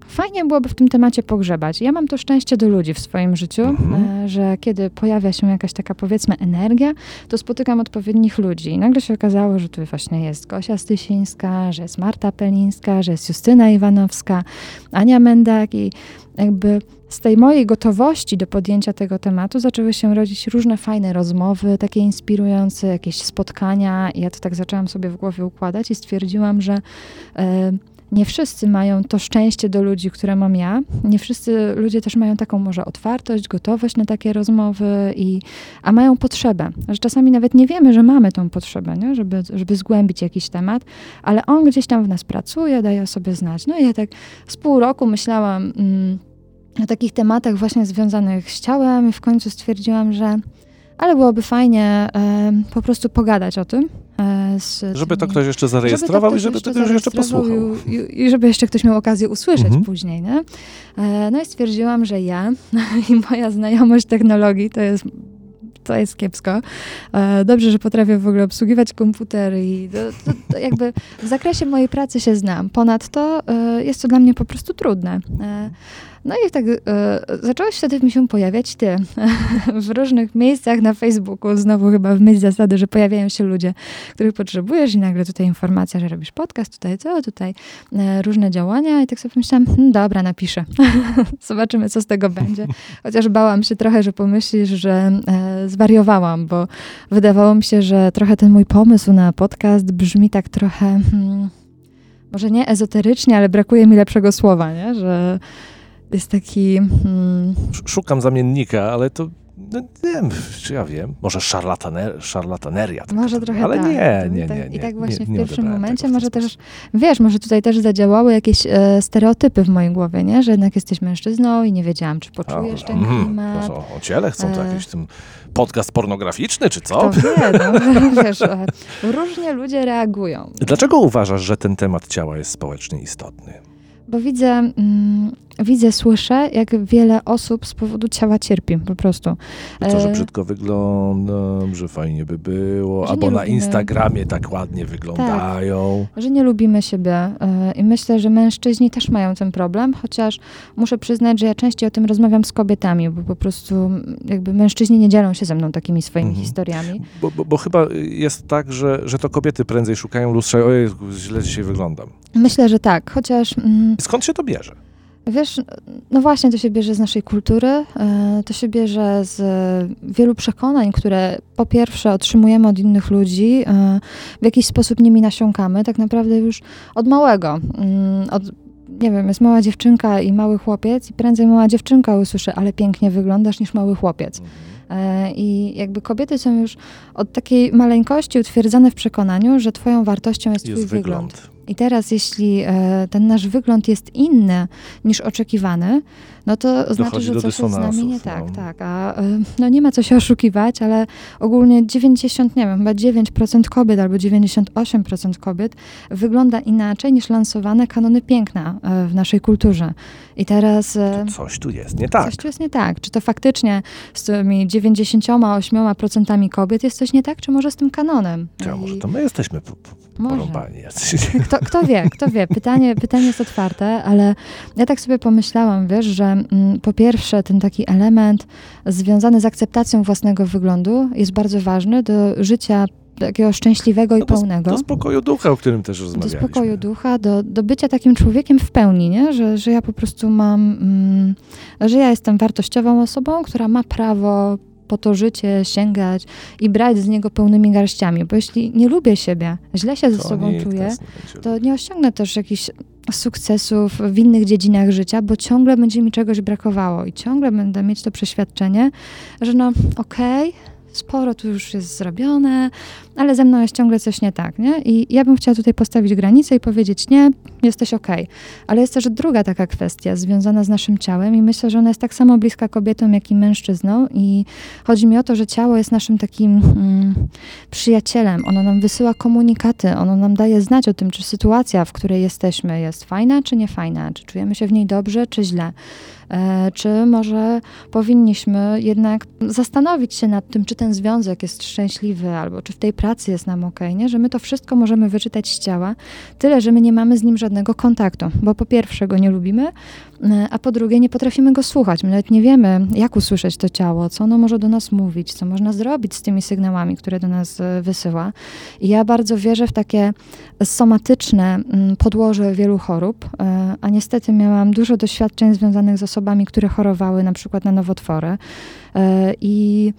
fajnie byłoby w tym temacie pogrzebać. Ja mam to szczęście do ludzi w swoim życiu, mhm. E, że kiedy pojawia się jakaś taka powiedzmy energia, to spotykam odpowiednich ludzi. I nagle się okazało, że tu właśnie jest Gosia Stysińska, że jest Marta Pelińska, że jest Justyna Iwanowska, Ania Mendak i jakby z tej mojej gotowości do podjęcia tego tematu zaczęły się rodzić różne fajne rozmowy, takie inspirujące, jakieś spotkania. Ja to tak zaczęłam sobie w głowie układać i stwierdziłam, że e, nie wszyscy mają to szczęście do ludzi, które mam ja. Nie wszyscy ludzie też mają taką może otwartość, gotowość na takie rozmowy, i, a mają potrzebę. Że czasami nawet nie wiemy, że mamy tą potrzebę, nie? Żeby, żeby zgłębić jakiś temat, ale on gdzieś tam w nas pracuje, daje sobie znać. No i ja tak z pół roku myślałam mm, o takich tematach właśnie związanych z ciałem i w końcu stwierdziłam, że ale byłoby fajnie e, po prostu pogadać o tym. E, z, żeby to ktoś jeszcze zarejestrował żeby i żeby tego już jeszcze posłuchał. I, I, żeby jeszcze ktoś miał okazję usłyszeć mhm. później. Nie? E, no i stwierdziłam, że ja i moja znajomość technologii to jest to jest kiepsko. E, dobrze, że potrafię w ogóle obsługiwać komputer i to, to, to jakby w zakresie mojej pracy się znam. Ponadto e, jest to dla mnie po prostu trudne. No i tak e, zacząłeś wtedy mi się pojawiać ty w różnych miejscach na Facebooku, znowu chyba w myśl zasady, że pojawiają się ludzie, których potrzebujesz i nagle tutaj informacja, że robisz podcast, tutaj co, tutaj e, różne działania i tak sobie myślałam, hm, dobra, napiszę. Zobaczymy, co z tego będzie. Chociaż bałam się trochę, że pomyślisz, że e, zwariowałam, bo wydawało mi się, że trochę ten mój pomysł na podcast brzmi tak trochę... Hmm, może nie ezoterycznie, ale brakuje mi lepszego słowa, nie? że jest taki... Hmm... Szukam zamiennika, ale to no, nie wiem, czy ja wiem, może szarlataner, szarlataneria. Może trochę ale tak. nie, nie, tak- nie, nie. I tak właśnie nie, w pierwszym momencie może też, wiesz, może tutaj też zadziałały jakieś e, stereotypy w mojej głowie, nie? Że jednak jesteś mężczyzną i nie wiedziałam, czy poczujesz A, ten mm, klimat. o, o ciele chcą to jakiś tym podcast pornograficzny, czy co? To wie, no, wiesz, e, różnie ludzie reagują. Dlaczego uważasz, że ten temat ciała jest społecznie istotny? Bo widzę, mm, widzę, słyszę, jak wiele osób z powodu ciała cierpi po prostu. To, że e, brzydko wyglądam, że fajnie by było, że albo na lubimy. Instagramie tak ładnie wyglądają. Tak, że nie lubimy siebie. E, I myślę, że mężczyźni też mają ten problem, chociaż muszę przyznać, że ja częściej o tym rozmawiam z kobietami, bo po prostu jakby mężczyźni nie dzielą się ze mną takimi swoimi mhm. historiami. Bo, bo, bo, chyba jest tak, że, że to kobiety prędzej szukają lustrza, ojej, źle dzisiaj wyglądam. Myślę, że tak, chociaż... Mm, Skąd się to bierze? Wiesz, no właśnie to się bierze z naszej kultury, e, to się bierze z wielu przekonań, które po pierwsze otrzymujemy od innych ludzi, e, w jakiś sposób nimi nasiąkamy, tak naprawdę już od małego. Mm, od, nie wiem, jest mała dziewczynka i mały chłopiec i prędzej mała dziewczynka usłyszy, ale pięknie wyglądasz niż mały chłopiec. E, I jakby kobiety są już od takiej maleńkości utwierdzone w przekonaniu, że twoją wartością jest, jest twój wygląd. wygląd. I teraz, jeśli e, ten nasz wygląd jest inny niż oczekiwany, no to Dochodzi znaczy, że coś jest z nami nie tak, no. tak. A e, no nie ma co się oszukiwać, ale ogólnie 90, nie wiem, chyba 9% kobiet albo 98% kobiet wygląda inaczej niż lansowane kanony piękna e, w naszej kulturze. I teraz... E, coś tu jest nie tak. Coś tu jest nie tak. Czy to faktycznie z tymi 98% kobiet jest coś nie tak, czy może z tym kanonem? Ja, może to my jesteśmy porąbani jacyś. Kto, kto wie, kto wie. Pytanie, pytanie jest otwarte, ale ja tak sobie pomyślałam, wiesz, że mm, po pierwsze ten taki element związany z akceptacją własnego wyglądu jest bardzo ważny do życia takiego szczęśliwego no i pełnego. Do spokoju ducha, o którym też rozmawialiśmy. Do spokoju ducha, do, do bycia takim człowiekiem w pełni, nie? Że, że ja po prostu mam, mm, że ja jestem wartościową osobą, która ma prawo po to życie sięgać i brać z niego pełnymi garściami, bo jeśli nie lubię siebie, źle się ze sobą czuję, to nie osiągnę też jakichś sukcesów w innych dziedzinach życia, bo ciągle będzie mi czegoś brakowało i ciągle będę mieć to przeświadczenie, że no okej, okay, sporo tu już jest zrobione, ale ze mną jest ciągle coś nie tak, nie? I ja bym chciała tutaj postawić granicę i powiedzieć, nie, jesteś okej. Okay. Ale jest też druga taka kwestia związana z naszym ciałem i myślę, że ona jest tak samo bliska kobietom, jak i mężczyznom i chodzi mi o to, że ciało jest naszym takim mm, przyjacielem. Ono nam wysyła komunikaty, ono nam daje znać o tym, czy sytuacja, w której jesteśmy jest fajna, czy nie fajna, czy czujemy się w niej dobrze, czy źle. E, czy może powinniśmy jednak zastanowić się nad tym, czy ten związek jest szczęśliwy, albo czy w tej pracy jest nam ok, nie? że my to wszystko możemy wyczytać z ciała, tyle, że my nie mamy z nim żadnego kontaktu, bo po pierwsze go nie lubimy, e, a po drugie nie potrafimy go słuchać. My nawet nie wiemy, jak usłyszeć to ciało, co ono może do nas mówić, co można zrobić z tymi sygnałami, które do nas e, wysyła. I ja bardzo wierzę w takie somatyczne mm, podłoże wielu chorób, a niestety miałam dużo doświadczeń związanych z osobami, które chorowały na przykład na nowotwory. E, I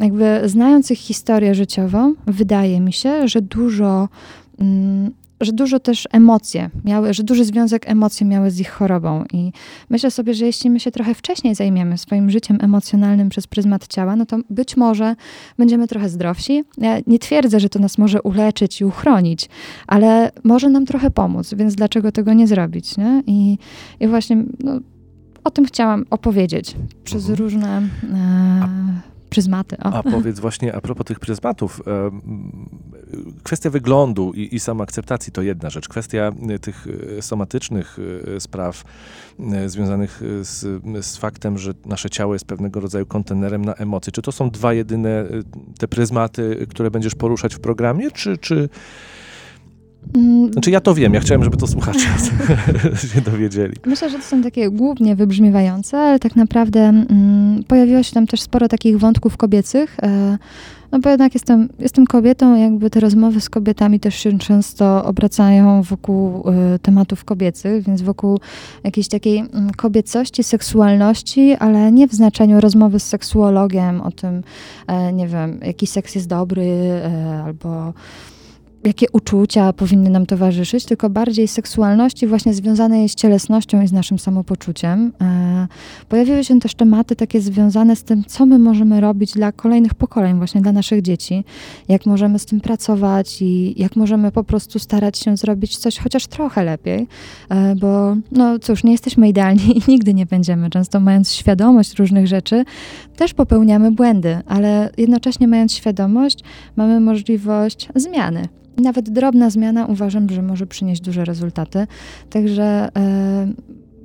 jakby znając ich historię życiową, wydaje mi się, że dużo mm, że dużo też emocje miały, że duży związek emocji miały z ich chorobą. I myślę sobie, że jeśli my się trochę wcześniej zajmiemy swoim życiem emocjonalnym przez pryzmat ciała, no to być może będziemy trochę zdrowsi. Ja nie twierdzę, że to nas może uleczyć i uchronić, ale może nam trochę pomóc, więc dlaczego tego nie zrobić? Nie? I, i właśnie no, o tym chciałam opowiedzieć przez mhm. różne e, pryzmaty. O. A powiedz właśnie a propos tych pryzmatów, kwestia wyglądu i, i samoakceptacji to jedna rzecz. Kwestia e, tych e, somatycznych e, spraw związanych z, z faktem, że nasze ciało jest pewnego rodzaju kontenerem na emocje. Czy to są dwa jedyne te pryzmaty, które będziesz poruszać w programie, czy, czy. Znaczy ja to wiem, ja chciałem, żeby to słuchacze się dowiedzieli. Myślę, że to są takie głównie wybrzmiewające, ale tak naprawdę mm, pojawiło się tam też sporo takich wątków kobiecych. E, no bo jednak jestem, jestem kobietą, jakby te rozmowy z kobietami też się często obracają wokół y, tematów kobiecych, więc wokół jakiejś takiej y, kobiecości, seksualności, ale nie w znaczeniu rozmowy z seksuologiem o tym, y, nie wiem, jaki seks jest dobry albo jakie uczucia powinny nam towarzyszyć, tylko bardziej seksualności właśnie związanej z cielesnością i z naszym samopoczuciem. E, pojawiły się też tematy takie związane z tym, co my możemy robić dla kolejnych pokoleń, właśnie dla naszych dzieci, jak możemy z tym pracować i jak możemy po prostu starać się zrobić coś chociaż trochę lepiej, e, bo no cóż, nie jesteśmy idealni i nigdy nie będziemy. Często mając świadomość różnych rzeczy, też popełniamy błędy, ale jednocześnie mając świadomość, mamy możliwość zmiany nawet drobna zmiana uważam, że może przynieść duże rezultaty. Także e,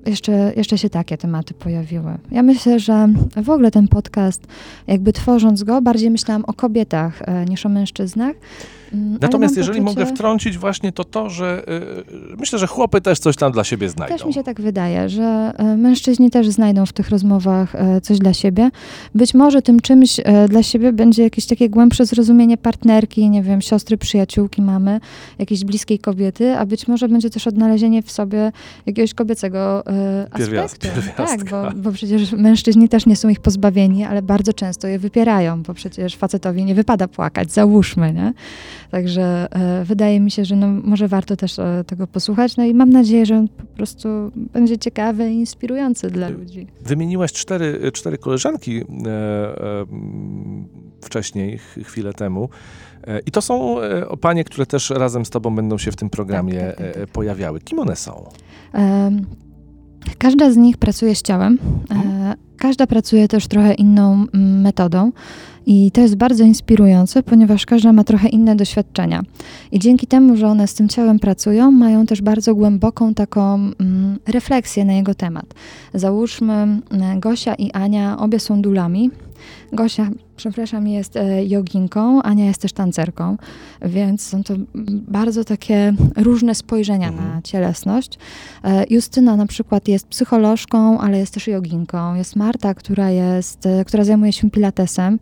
jeszcze, jeszcze się takie tematy pojawiły. Ja myślę, że w ogóle ten podcast, jakby tworząc go, bardziej myślałam o kobietach e, niż o mężczyznach. Mm, Natomiast jeżeli poczucie... mogę wtrącić właśnie to to, że y, myślę, że chłopy też coś tam dla siebie znajdą. Też mi się tak wydaje, że y, mężczyźni też znajdą w tych rozmowach y, coś dla siebie. Być może tym czymś dla siebie będzie jakieś takie głębsze zrozumienie partnerki, nie wiem, siostry, przyjaciółki, mamy, jakiejś bliskiej kobiety, a być może będzie też odnalezienie w sobie jakiegoś kobiecego aspektu. Tak, bo, bo przecież mężczyźni też nie są ich pozbawieni, ale bardzo często je wypierają, bo przecież facetowi nie wypada płakać, załóżmy, nie? Także e, wydaje mi się, że no, może warto też e, tego posłuchać. No i mam nadzieję, że on po prostu będzie ciekawy i inspirujący dla ludzi. Wymieniłaś cztery, cztery koleżanki e, wcześniej, chwilę temu. I to są panie, które też razem z tobą będą się w tym programie tak, tak, tak, tak. pojawiały. Kim one są? Każda z nich pracuje z ciałem. Mhm. Każda pracuje też trochę inną metodą. I to jest bardzo inspirujące, ponieważ każda ma trochę inne doświadczenia. I dzięki temu, że one z tym ciałem pracują, mają też bardzo głęboką taką mm, refleksję na jego temat. Załóżmy, mm, Gosia i Ania obie są dulami. Gosia, przepraszam, jest e, joginką, Ania jest też tancerką, więc są to bardzo takie różne spojrzenia mhm. na cielesność. E, Justyna na przykład jest psycholożką, ale jest też joginką. Jest Marta, która, jest, e, która zajmuje się pilatesem,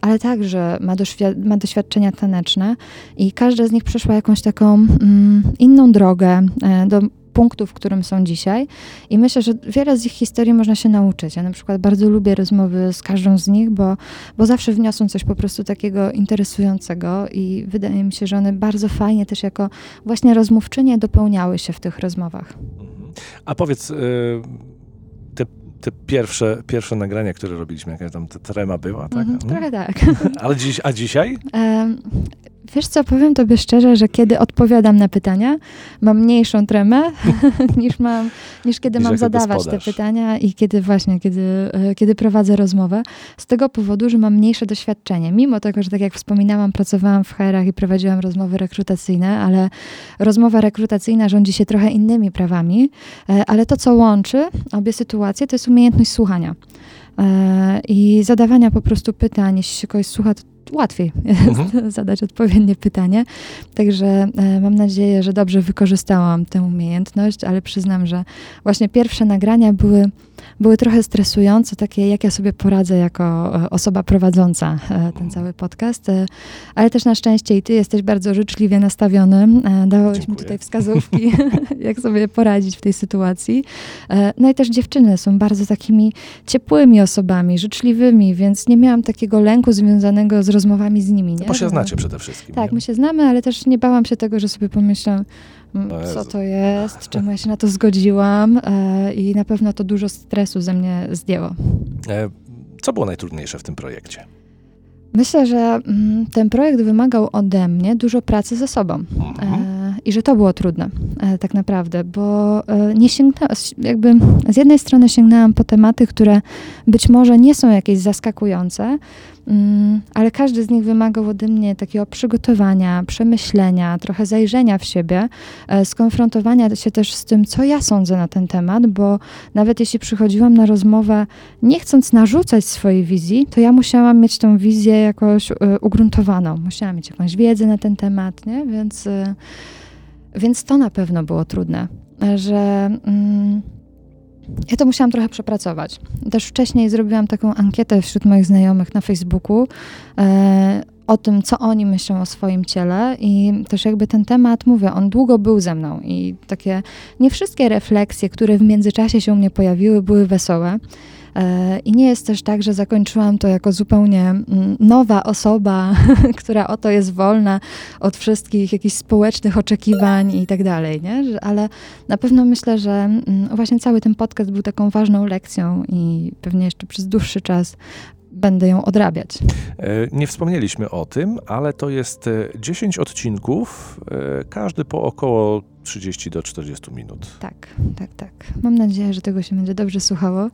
ale także ma, doświ- ma doświadczenia taneczne i każda z nich przeszła jakąś taką mm, inną drogę do punktu, w którym są dzisiaj. I myślę, że wiele z ich historii można się nauczyć. Ja na przykład bardzo lubię rozmowy z każdą z nich, bo, bo zawsze wniosą coś po prostu takiego interesującego i wydaje mi się, że one bardzo fajnie też jako właśnie rozmówczynie dopełniały się w tych rozmowach. A powiedz, y, te te pierwsze, pierwsze nagrania, które robiliśmy, jaka tam ta trema była, tak? Mhm, trochę tak. Ale dziś, a dzisiaj? Wiesz co, powiem tobie szczerze, że kiedy odpowiadam na pytania, mam mniejszą tremę niż, mam, niż kiedy Niż mam zadawać gospodarz. te pytania i kiedy właśnie, kiedy, e, kiedy prowadzę rozmowę. Z tego powodu, że mam mniejsze doświadczenie. Mimo tego, że tak jak wspominałam, pracowałam w HR-ach i prowadziłam rozmowy rekrutacyjne, ale rozmowa rekrutacyjna rządzi się trochę innymi prawami, e, ale to, co łączy obie sytuacje, to jest umiejętność słuchania. E, I zadawania po prostu pytań, jeśli się kogoś słucha, to łatwiej Mhm. zadać odpowiednie pytanie. Także e, mam nadzieję, że dobrze wykorzystałam tę umiejętność, ale przyznam, że właśnie pierwsze nagrania były, były trochę stresujące, takie jak ja sobie poradzę jako e, osoba prowadząca e, ten cały podcast. E, ale też na szczęście i ty jesteś bardzo życzliwie nastawiony. Dałeś mi Dziękuję. tutaj wskazówki, jak sobie poradzić w tej sytuacji. No i też dziewczyny są bardzo takimi ciepłymi osobami, życzliwymi, więc nie miałam takiego lęku związanego z rozmowami z nimi. Nie? Bo się znacie przede wszystkim. Tak, nie? my się znamy, ale też nie bałam się tego, że sobie pomyślę, O co to jest, czemu ja się na to zgodziłam e, i na pewno to dużo stresu ze mnie zdjęło. E, Co było najtrudniejsze w tym projekcie? Myślę, że mm, ten projekt wymagał ode mnie dużo pracy ze sobą. Mhm. E, I że to było trudne, tak naprawdę, bo nie sięgnęłam, jakby z jednej strony sięgnęłam po tematy, które być może nie są jakieś zaskakujące, ale każdy z nich wymagał ode mnie takiego przygotowania, przemyślenia, trochę zajrzenia w siebie, e, skonfrontowania się też z tym, co ja sądzę na ten temat, bo nawet jeśli przychodziłam na rozmowę nie chcąc narzucać swojej wizji, to ja musiałam mieć tą wizję jakoś e, ugruntowaną. Musiałam mieć jakąś wiedzę na ten temat, nie? Więc, e, więc to na pewno było trudne, że mm, ja to musiałam trochę przepracować. Też wcześniej zrobiłam taką ankietę wśród moich znajomych na Facebooku e, o tym, co oni myślą o swoim ciele i też jakby ten temat, mówię, on długo był ze mną i takie nie wszystkie refleksje, które w międzyczasie się u mnie pojawiły, były wesołe. E, I nie jest też tak, że zakończyłam to jako zupełnie mm, nowa osoba, która oto jest wolna od wszystkich jakichś społecznych oczekiwań i tak dalej, nie? Ale na pewno myślę, że mm, właśnie cały ten podcast był taką ważną lekcją i pewnie jeszcze przez dłuższy czas będę ją odrabiać. E, Nie wspomnieliśmy o tym, ale to jest e, 10 odcinków, e, każdy po około 30 do 40 minut. Tak, tak, tak. Mam nadzieję, że tego się będzie dobrze słuchało.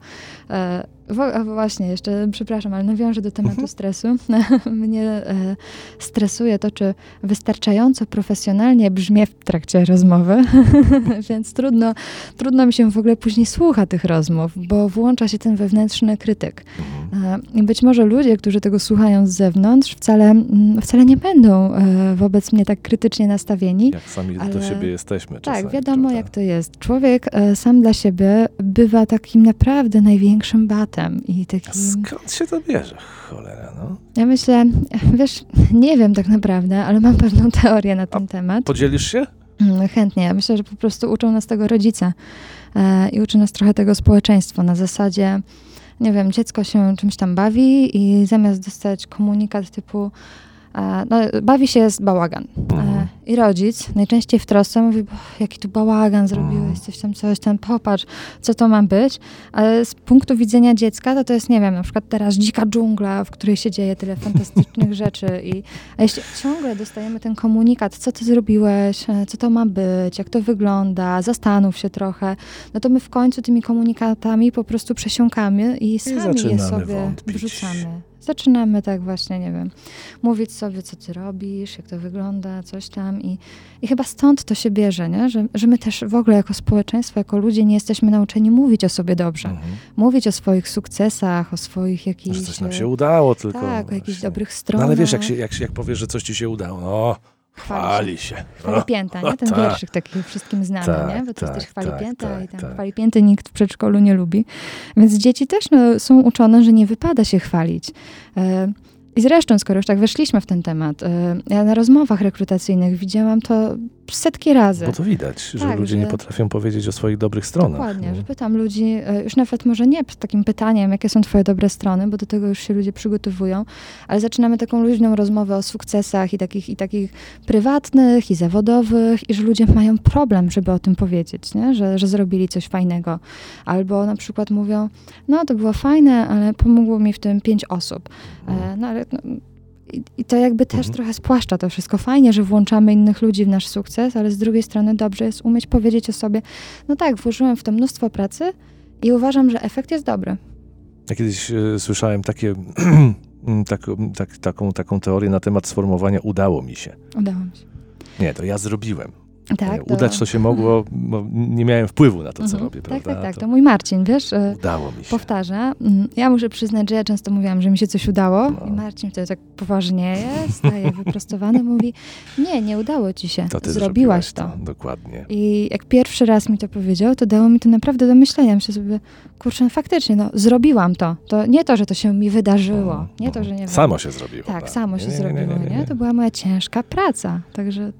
E, wo- właśnie, jeszcze przepraszam, ale nawiążę do tematu Mhm. stresu. Mnie e, stresuje to, czy wystarczająco profesjonalnie brzmię w trakcie rozmowy, więc trudno, trudno mi się w ogóle później słucha tych rozmów, bo włącza się ten wewnętrzny krytyk. Mhm. E, I być może ludzie, którzy tego słuchają z zewnątrz, wcale, mm, wcale nie będą e, wobec mnie tak krytycznie nastawieni. Jak sami do Ale- siebie jesteśmy Tak, czasami, wiadomo prawda? jak to jest. Człowiek e, sam dla siebie bywa takim naprawdę największym batem i A takim... Skąd się to bierze? Cholera, no. Ja myślę, wiesz, nie wiem tak naprawdę, ale mam pewną teorię na ten temat. Podzielisz się? Mm, Chętnie. Ja myślę, że po prostu uczą nas tego rodzice e, i uczy nas trochę tego społeczeństwo. Na zasadzie, nie wiem, dziecko się czymś tam bawi i zamiast dostać komunikat typu no, bawi się jest bałagan. Mhm. E, I rodzic najczęściej w trosce mówi, "Bo jaki tu bałagan Mhm. zrobiłeś, coś tam, coś tam, popatrz, co to ma być. Ale z punktu widzenia dziecka, to to jest, nie wiem, na przykład teraz dzika dżungla, w której się dzieje tyle fantastycznych rzeczy. I, a jeśli ciągle dostajemy ten komunikat, co ty zrobiłeś, e, co to ma być, jak to wygląda, zastanów się trochę, no to my w końcu tymi komunikatami po prostu przesiąkamy i sami je zaczynamy sobie wątpić. wrzucamy. Zaczynamy tak właśnie, nie wiem, mówić sobie, co ty robisz, jak to wygląda, coś tam. I, i chyba stąd to się bierze, nie? Że, że my też w ogóle jako społeczeństwo, jako ludzie nie jesteśmy nauczeni mówić o sobie dobrze. Mhm. Mówić o swoich sukcesach, o swoich jakichś... Że coś nam e, się udało, tylko... Tak, o jakichś właśnie. dobrych No stronach. ale wiesz, jak, się, jak, jak powiesz, że coś ci się udało, no, Chwali się. Chwali pięta, nie? Ten tak. wierszyk taki wszystkim znany, Tak, nie? Bo to tak, jesteś chwali tak, pięta tak, i tam tak. chwali pięty nikt w przedszkolu nie lubi. Więc dzieci też no, są uczone, że nie wypada się chwalić. I zresztą, skoro już tak weszliśmy w ten temat, e, ja na rozmowach rekrutacyjnych widziałam to setki razy. Bo to widać, że Tak, ludzie że- nie potrafią powiedzieć o swoich dobrych stronach. Dokładnie, no. że pytam ludzi, e, już nawet może nie z takim pytaniem, jakie są twoje dobre strony, bo do tego już się ludzie przygotowują, ale zaczynamy taką luźną rozmowę o sukcesach i takich, i takich prywatnych, i zawodowych, i że ludzie mają problem, żeby o tym powiedzieć, nie? Że, że zrobili coś fajnego. Albo na przykład mówią, no to było fajne, ale pomogło mi w tym pięć osób. E, no ale... I, to jakby też Mhm. trochę spłaszcza to wszystko. Fajnie, że włączamy innych ludzi w nasz sukces, ale z drugiej strony dobrze jest umieć powiedzieć o sobie, no tak, włożyłem w to mnóstwo pracy i uważam, że efekt jest dobry. Ja kiedyś e, słyszałem takie, taką, tak, taką, taką teorię na temat sformułowania udało mi się. Udało mi się. Nie, to ja zrobiłem. Tak, E, Udać to się mogło, bo nie miałem wpływu na to, co Mhm. robię, Tak, prawda? tak, tak. To To mój Marcin, wiesz, e, Udało mi się. powtarza. Mm, Ja muszę przyznać, że ja często mówiłam, że mi się coś udało No. i Marcin wtedy tak poważnieje, staje wyprostowany, mówi, nie, nie udało ci się, To ty zrobiłaś zrobiłaś to. Dokładnie. I jak pierwszy raz mi to powiedział, to dało mi to naprawdę do myślenia. Myślę sobie, kurczę, no faktycznie, no zrobiłam to. To nie to, że to się mi wydarzyło. Mhm, Nie to, że nie wiem. Samo się zrobiło. Tak, samo się Nie, nie, nie, zrobiło, nie, nie. To była moja ciężka praca. Także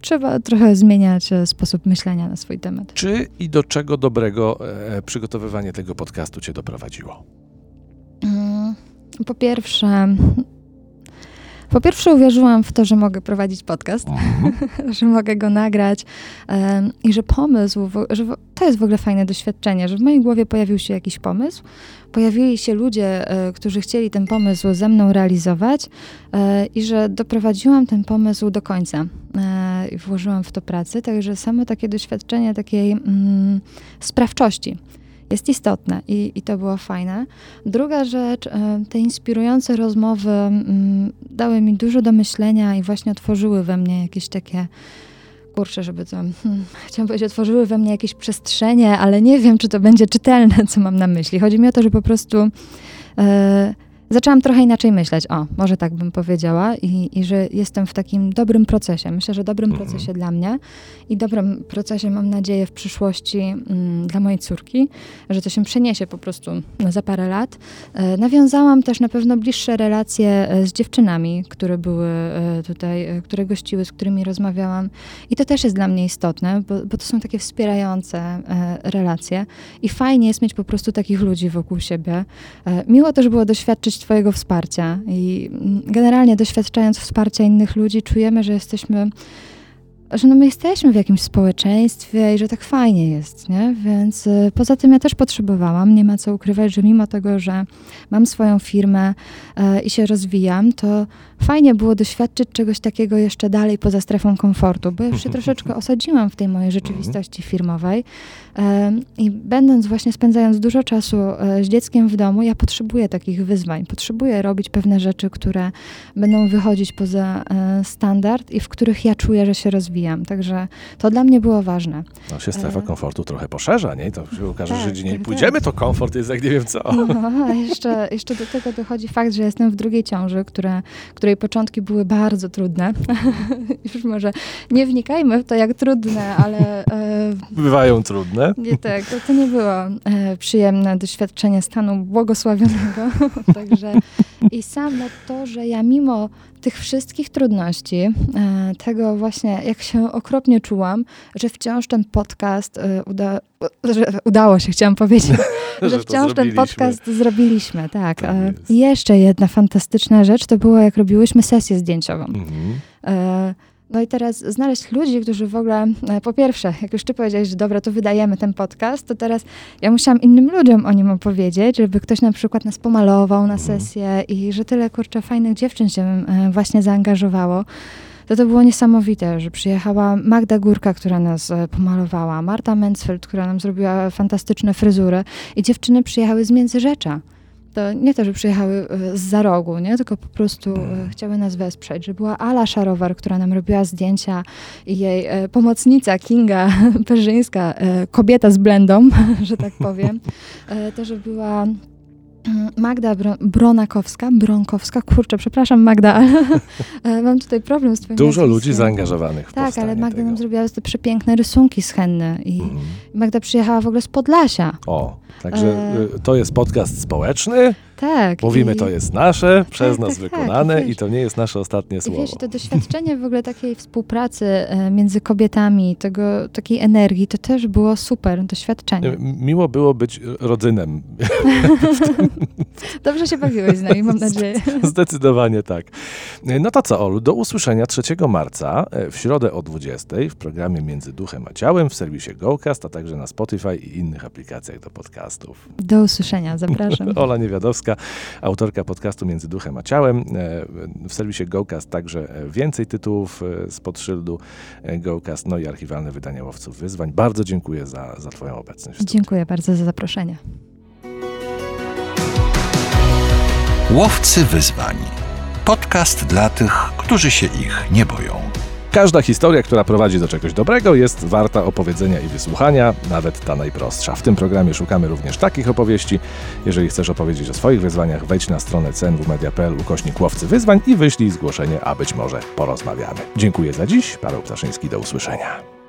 trzeba trochę zmieniać e, sposób myślenia na swój temat. Czy i do czego dobrego e, przygotowywanie tego podcastu cię doprowadziło? Mm, Po pierwsze, po pierwsze uwierzyłam w to, że mogę prowadzić podcast, że mogę go nagrać em, i że pomysł, że to jest w ogóle fajne doświadczenie, że w mojej głowie pojawił się jakiś pomysł, pojawili się ludzie, e, którzy chcieli ten pomysł ze mną realizować e, i że doprowadziłam ten pomysł do końca e, i włożyłam w to pracę, także samo takie doświadczenie takiej mm, sprawczości jest istotne i, i to było fajne. Druga rzecz, e, te inspirujące rozmowy mm, dały mi dużo do myślenia i właśnie otworzyły we mnie jakieś takie, kurczę, żeby to, hmm, chciałam powiedzieć, otworzyły we mnie jakieś przestrzenie, ale nie wiem, czy to będzie czytelne, co mam na myśli. Chodzi mi o to, że po prostu e, zaczęłam trochę inaczej myśleć, o, może tak bym powiedziała i, i że jestem w takim dobrym procesie. Myślę, że dobrym Mhm. procesie dla mnie i dobrym procesie mam nadzieję w przyszłości mm, dla mojej córki, że to się przeniesie po prostu za parę lat. E, nawiązałam też na pewno bliższe relacje e, z dziewczynami, które były e, tutaj, e, które gościły, z którymi rozmawiałam. I to też jest dla mnie istotne, bo, bo to są takie wspierające e, relacje. I fajnie jest mieć po prostu takich ludzi wokół siebie. E, miło też było doświadczyć Twojego wsparcia. I generalnie doświadczając wsparcia innych ludzi, czujemy, że jesteśmy że no my jesteśmy w jakimś społeczeństwie i że tak fajnie jest, nie? Więc y, poza tym ja też potrzebowałam, nie ma co ukrywać, że mimo tego, że mam swoją firmę e, i się rozwijam, to fajnie było doświadczyć czegoś takiego jeszcze dalej poza strefą komfortu, bo już się troszeczkę osadziłam w tej mojej rzeczywistości firmowej e, i będąc właśnie, spędzając dużo czasu e, z dzieckiem w domu, ja potrzebuję takich wyzwań, potrzebuję robić pewne rzeczy, które będą wychodzić poza standard i w których ja czuję, że się rozwijam. Także to dla mnie było ważne. No się strefa E. komfortu trochę poszerza, nie? I to się okaże, że Tak, gdzie nie tak, pójdziemy, to komfort jest jak nie wiem co. No, a jeszcze, jeszcze do tego dochodzi fakt, że jestem w drugiej ciąży, które, której początki były bardzo trudne. Już może nie wnikajmy w to, jak trudne, ale e, Bywają trudne. nie tak, to, to nie było e, przyjemne doświadczenie stanu błogosławionego. Także i samo to, że ja mimo tych wszystkich trudności, e, tego właśnie, jak się okropnie czułam, że wciąż ten podcast e, uda, że udało się, chciałam powiedzieć, że, Że wciąż ten podcast zrobiliśmy, tak. Tak E, jeszcze jedna fantastyczna rzecz, to było jak robiłyśmy sesję zdjęciową. Mhm. No i teraz znaleźć ludzi, którzy w ogóle, e, po pierwsze, jak już ty powiedziałeś, że dobra, to wydajemy ten podcast, to teraz ja musiałam innym ludziom o nim opowiedzieć, żeby ktoś na przykład nas pomalował na Mhm. sesję i że tyle, kurczę, fajnych dziewczyn się e, właśnie zaangażowało. To to było niesamowite, że przyjechała Magda Górka, która nas e, pomalowała, Marta Mansfeld, która nam zrobiła fantastyczne fryzury i dziewczyny przyjechały z Międzyrzecza. To nie to, że przyjechały e, z za rogu, nie? tylko po prostu e, chciały nas wesprzeć, że była Ala Szarowar, która nam robiła zdjęcia i jej e, pomocnica Kinga Perzyńska, e, kobieta z blendą, że tak powiem. E, to, że była Magda Bro- Bronakowska, Bronkowska, kurczę, przepraszam Magda, ale e, mam tutaj problem z twoim Dużo ludzi nazwiskiem. zaangażowanych w Tak, ale Magda tego. nam zrobiła te przepiękne rysunki z henny i Mhm. Magda przyjechała w ogóle z Podlasia. O, także E. y, to jest podcast społeczny. Tak. Mówimy, i... to jest nasze, przez tak, nas tak, wykonane tak, i to nie jest nasze ostatnie I słowo. wiesz, to doświadczenie w ogóle takiej współpracy e, między kobietami, tego, takiej energii, to też było super doświadczenie. Miło było być rodzynem. Dobrze się bawiłeś z nami, mam nadzieję. Zdecydowanie tak. No to co, Olu, do usłyszenia 3 marca e, w środę o 20 w programie Między Duchem a Ciałem w serwisie GoCast, a także na Spotify i innych aplikacjach do podcastów. Do usłyszenia, zapraszam. Ola Niewiadowska, autorka podcastu Między Duchem a Ciałem. E, W serwisie GoCast także więcej tytułów e, spod szyldu e, GoCast, no i archiwalne wydania Łowców Wyzwań. Bardzo dziękuję za, za Twoją obecność. Dziękuję bardzo za zaproszenie. Łowcy wyzwań. Podcast dla tych, którzy się ich nie boją. Każda historia, która prowadzi do czegoś dobrego, jest warta opowiedzenia i wysłuchania, nawet ta najprostsza. W tym programie szukamy również takich opowieści. Jeżeli chcesz opowiedzieć o swoich wyzwaniach, wejdź na stronę cnwmedia.pl ukośnik łowcy wyzwań i wyślij zgłoszenie, a być może porozmawiamy. Dziękuję za dziś. Paweł Ptaszyński, do usłyszenia.